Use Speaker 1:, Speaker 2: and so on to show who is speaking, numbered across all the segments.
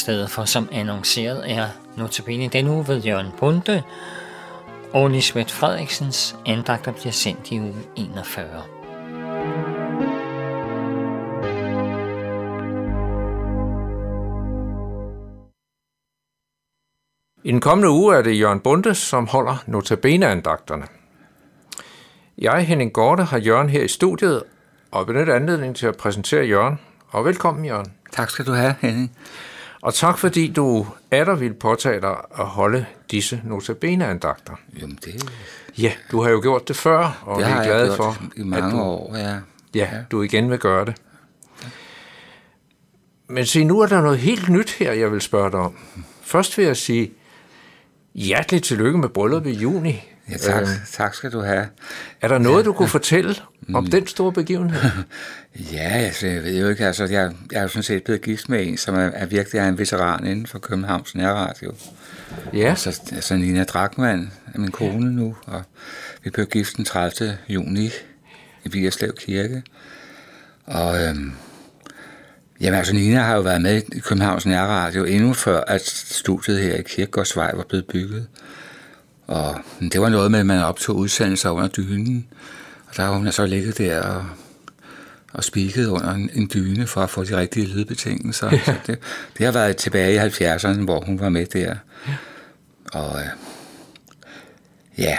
Speaker 1: stedet for som annonceret er notabene den uge ved Jørgen Bunde, og Lisbeth Frederiksens andagter bliver sendt i uge 41.
Speaker 2: I den kommende uge er det Jørgen Bunde, som holder notabene-andagterne. Jeg, Henning Gorte, har Jørgen her i studiet, og benytter anledning til at præsentere Jørgen. Og velkommen, Jørgen.
Speaker 3: Tak skal du have, Henning.
Speaker 2: Og tak fordi du er der vil påtage dig at holde disse notabene-andagter.
Speaker 3: Jamen det,
Speaker 2: Ja, du har jo gjort det før, og
Speaker 3: det
Speaker 2: vi er
Speaker 3: jeg
Speaker 2: glade
Speaker 3: gjort
Speaker 2: for,
Speaker 3: i mange
Speaker 2: at du,
Speaker 3: år. Ja.
Speaker 2: Ja, du igen vil gøre det. Men se, nu er der noget helt nyt her, jeg vil spørge dig om. Først vil jeg sige hjerteligt tillykke med bryllup i juni.
Speaker 3: Ja, tak,
Speaker 2: Øh,
Speaker 3: tak skal du have.
Speaker 2: er der noget, du kunne fortælle om den store begivenhed?
Speaker 3: Ja, altså, jeg ved jo ikke, altså, jeg, jeg er jo sådan set blevet gift med en, som er, er virkelig er en veteran inden for Københavns Nærradio.
Speaker 2: Ja,
Speaker 3: Altså, altså Nina Drakman er min kone nu, og vi blev gift den 30. juni i Vigerslev Kirke. Og øhm, jamen, altså Nina har jo været med i Københavns Nærradio endnu før, at studiet her i Kirkegårdsvej var blevet bygget. Og det var noget med, at man optog udsendelser under dynen. Og der har hun så ligget der og, og spiket under en, en dyne for at få de rigtige lydbetingelser. så det, det har været tilbage i 70'erne, hvor hun var med der. Og øh, ja,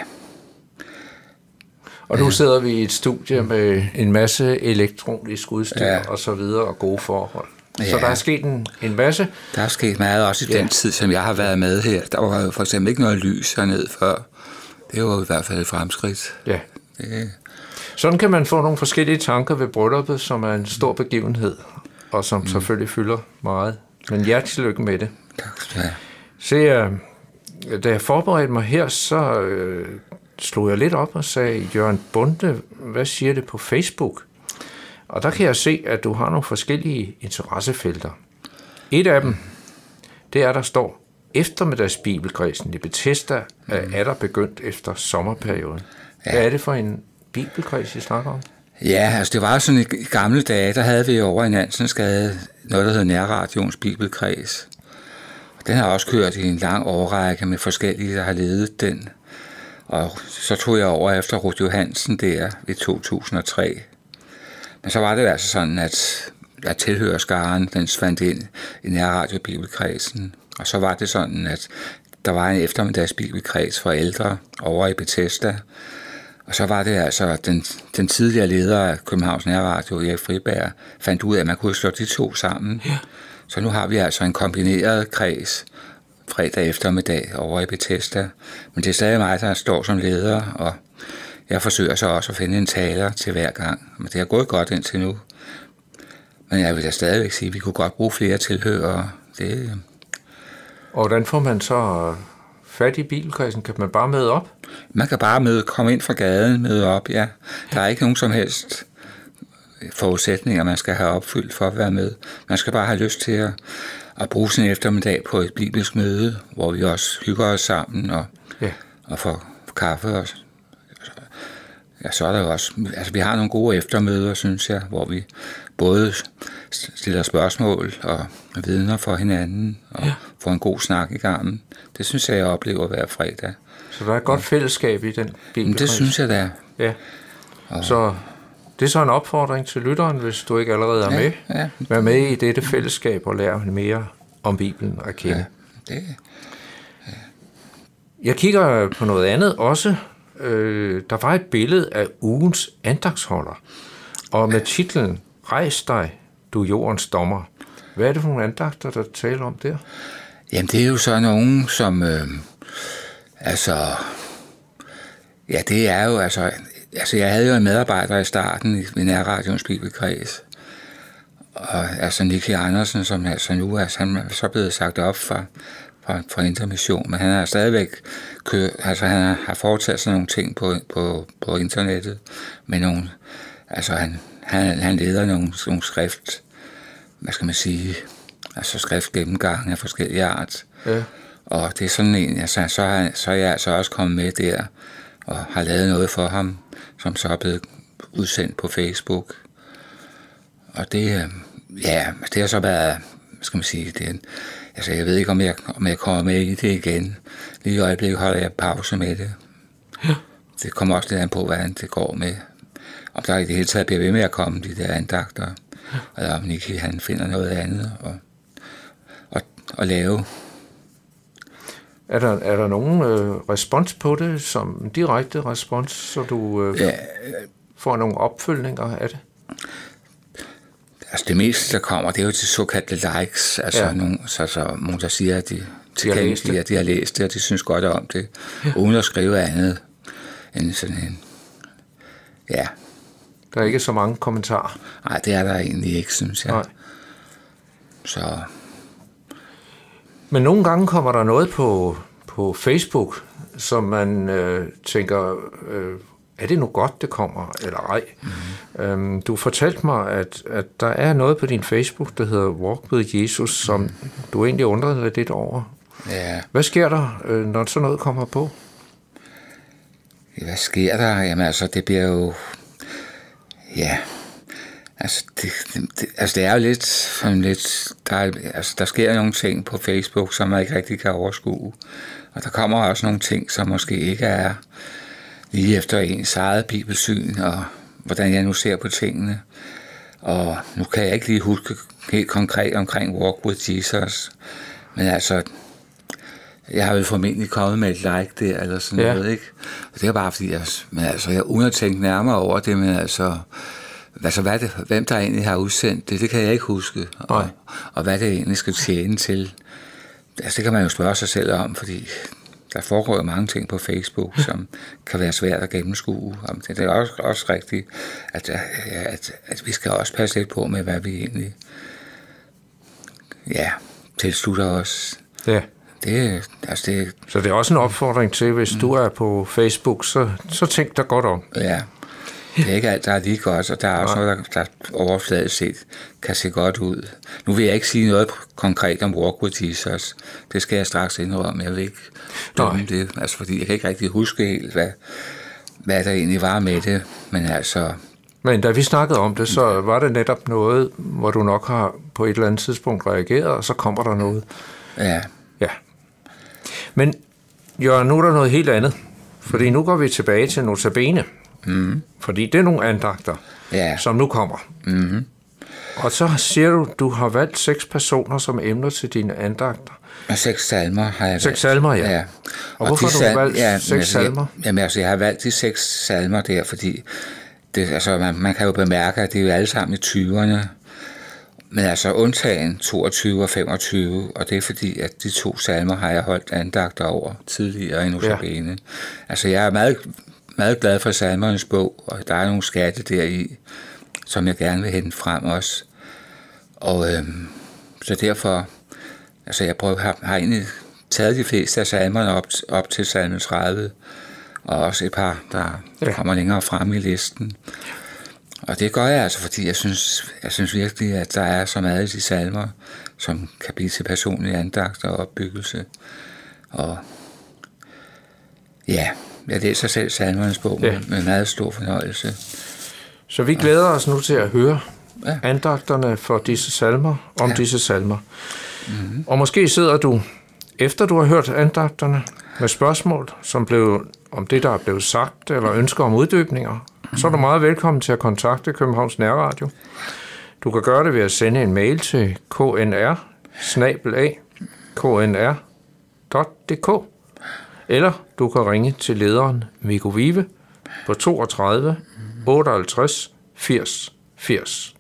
Speaker 2: og nu sidder vi i et studie med en masse elektronisk udstyr ja.
Speaker 3: Ja.
Speaker 2: og så videre og gode forhold. Så
Speaker 3: Ja.
Speaker 2: der er sket en, en masse.
Speaker 3: der er sket meget også i
Speaker 2: Ja.
Speaker 3: den tid, som jeg har været med her. Der var jo for eksempel ikke noget lys hernede før. Det var i hvert fald et fremskridt.
Speaker 2: Ja.
Speaker 3: Det,
Speaker 2: Sådan kan man få nogle forskellige tanker ved brylluppet, som er en stor begivenhed, og som mm. selvfølgelig fylder meget. Men hjertelig tillykke med det.
Speaker 3: tak skal du have.
Speaker 2: Se, øh, da jeg forberedte mig her, så øh, slog jeg lidt op og sagde, Jørgen Bunde, hvad siger det på Facebook? Og der kan jeg se, at du har nogle forskellige interessefelter. Et af dem, det er, der står, eftermiddagsbibelkredsen i Bethesda er, er der begyndt efter sommerperioden. Ja. Hvad er det for en bibelkreds, I snakker om?
Speaker 3: Ja, altså det var sådan i gamle dage, der havde vi over i Nansensgade noget, der hedder Nærradions Bibelkreds. Den har også kørt i en lang årrække med forskellige, der har ledet den. Og så tog jeg over efter Ruth Johansen der i 2003. Men så var det altså sådan, at jeg tilhører skaren, den fandt ind i Nærradio Bibelkredsen. Og så var det sådan, at der var en eftermiddags bibelkreds for ældre over i Bethesda. Og så var det altså, den, den tidligere leder af Københavns Nærradio, Erik Friberg, fandt ud af, at man kunne slå de to sammen. Ja. Så nu har vi altså en kombineret kreds fredag eftermiddag over i Bethesda. Men det er stadig mig, der står som leder, og jeg forsøger så også at finde en taler til hver gang. Men det har gået godt indtil nu. Men jeg vil da stadigvæk sige, at vi kunne godt bruge flere tilhørere. Det,
Speaker 2: Og hvordan får man så fat i bibelkredsen? Kan man bare møde op?
Speaker 3: Man kan bare møde, komme ind fra gaden, møde op, ja. Der er ikke nogen som helst forudsætninger, man skal have opfyldt for at være med. Man skal bare have lyst til at, at bruge sin eftermiddag på et bibelsk møde, hvor vi også hygger os sammen og,
Speaker 2: Ja.
Speaker 3: og får kaffe. Og, ja, så er der jo også, altså vi har nogle gode eftermøder, synes jeg, hvor vi både stiller spørgsmål og vidner for hinanden og ja. får en god snak i gang. Det synes jeg, jeg oplever hver fredag.
Speaker 2: Så der er et godt fællesskab i den bibelkreds.
Speaker 3: det synes jeg da.
Speaker 2: Ja. Så det er så en opfordring til lytteren, hvis du ikke allerede er med.
Speaker 3: ja.
Speaker 2: Vær med i dette fællesskab og lær mere om Bibelen at kende.
Speaker 3: Ja, det,
Speaker 2: Jeg kigger på noget andet også. Øh, der var et billede af ugens andagsholder, og med titlen Rejs dig, du jordens dommer. Hvad er det for nogle andagter, der taler om der?
Speaker 3: Jamen, det er jo så nogen, som... Øh, altså... Ja, det er jo altså... Altså, jeg havde jo en medarbejder i starten i, i Nærradions Bibelkreds. Og altså Nicky Andersen, som altså nu er, han er så blevet sagt op fra, fra, fra Intermission, men han er stadigvæk kør, altså han har- har foretaget sådan nogle ting på, på, på internettet med nogle, altså han, han, han leder nogle, nogle skrift, hvad skal man sige, altså skriftgennemgang af forskellige art.
Speaker 2: Ja.
Speaker 3: Og det er sådan en, altså, så, er, så er jeg altså også kommet med der, og har lavet noget for ham, som så er blevet udsendt på Facebook. Og det, øh, ja, det har så været, hvad skal man sige, det er en, Altså, jeg ved ikke, om jeg, om jeg kommer med i det igen. Lige i øjeblikket holder jeg pause med det. Ja. Det kommer også lidt an på, hvordan det går med. Om der i det hele taget bliver ved med at komme de der andagter. Ja. Eller om Nicky han finder noget andet og, og, og lave.
Speaker 2: Er der, er der nogen øh, respons på det, som direkte respons, så du øh, ja. får nogle opfølgninger af det?
Speaker 3: Altså det meste, der kommer, det er jo til såkaldte likes, altså ja. nogle, så, så nogen, der siger, at de,
Speaker 2: læst
Speaker 3: det. de har læst det, og de synes godt om det, ja. uden at skrive andet end sådan en, ja.
Speaker 2: Der er ikke så mange kommentarer?
Speaker 3: Nej, det er der egentlig ikke, synes jeg. Nej. Så...
Speaker 2: Men nogle gange kommer der noget på, på Facebook, som man øh, tænker, øh, er det nu godt, det kommer, eller ej? Mm-hmm. Øhm, du fortalte mig, at, at der er noget på din Facebook, der hedder Walk with Jesus, som mm. du egentlig undrede dig lidt over.
Speaker 3: Ja.
Speaker 2: Hvad sker der, øh, når sådan noget kommer på?
Speaker 3: Hvad sker der? Jamen altså, det bliver jo... Ja, altså det, det, altså det er jo lidt, sådan lidt der, er, altså der sker nogle ting på Facebook, som man ikke rigtig kan overskue. Og der kommer også nogle ting, som måske ikke er lige efter ens eget bibelsyn, og hvordan jeg nu ser på tingene. Og nu kan jeg ikke lige huske helt konkret omkring Walk with Jesus, men altså, jeg har vel formentlig kommet med et like der, eller sådan ja. noget, ikke? Og det er bare fordi, jeg, men altså, jeg tænke nærmere over det, men altså, altså hvad det, hvem der egentlig har udsendt det, det kan jeg ikke huske. Og, og hvad det egentlig skal tjene til. Altså, det kan man jo spørge sig selv om, fordi der foregår jo mange ting på Facebook, som kan være svært at gennemskue. Det er også, også rigtigt, at, at, at vi skal også passe lidt på med, hvad vi egentlig ja, tilslutter os.
Speaker 2: Ja.
Speaker 3: Det, altså det,
Speaker 2: så det er også en opfordring til, hvis mm. du er på Facebook, så, så tænk dig godt om.
Speaker 3: Ja, det er ikke alt, der er lige godt, og der er også noget, der, der overfladisk set kan se godt ud. Nu vil jeg ikke sige noget konkret om Walk with Jesus. Det skal jeg straks indrømme. Jeg vil ikke dømme det, altså, fordi jeg kan ikke rigtig huske helt, hvad, hvad der egentlig var med det. Men altså...
Speaker 2: Men da vi snakkede om det, så var det netop noget, hvor du nok har på et eller andet tidspunkt reageret, og så kommer der noget.
Speaker 3: Ja.
Speaker 2: Ja. Men Jørgen, nu er der noget helt andet. Fordi nu går vi tilbage til Notabene.
Speaker 3: Mm.
Speaker 2: Fordi det er nogle andagter,
Speaker 3: ja.
Speaker 2: som nu kommer.
Speaker 3: Mm.
Speaker 2: Og så siger du, du har valgt seks personer som emner til dine andagter.
Speaker 3: Og seks salmer har jeg valgt.
Speaker 2: Seks salmer, ja.
Speaker 3: ja.
Speaker 2: Og, og hvorfor har du valgt ja, seks altså, salmer?
Speaker 3: Jamen altså, jeg har valgt de seks salmer der, fordi det, altså, man, man kan jo bemærke, at det er jo alle sammen i 20'erne. Men altså undtagen 22 og 25, og det er fordi, at de to salmer har jeg holdt andagter over tidligere i Notabene. Ja. Altså jeg er meget meget glad for Salmernes bog, og der er nogle skatte deri, som jeg gerne vil hente frem også. Og øhm, så derfor, altså jeg prøver, har, har egentlig taget de fleste af salmerne op, op til salme 30, og også et par, der ja. kommer længere frem i listen. Og det gør jeg altså, fordi jeg synes, jeg synes virkelig, at der er så meget i de salmer, som kan blive til personlig andagt og opbyggelse. Og ja, jeg læser selv salmernes bog ja. med meget stor fornøjelse.
Speaker 2: Så vi glæder os nu til at høre ja. andagterne for disse salmer, om ja. disse salmer. Mm-hmm. Og måske sidder du, efter du har hørt andagterne, med spørgsmål, som blev, om det, der er blevet sagt, eller ønsker om uddybninger, mm-hmm. så er du meget velkommen til at kontakte Københavns Nærradio. Du kan gøre det ved at sende en mail til knr knr.dk eller du kan ringe til lederen Viggo Vive på 32 58 80 80.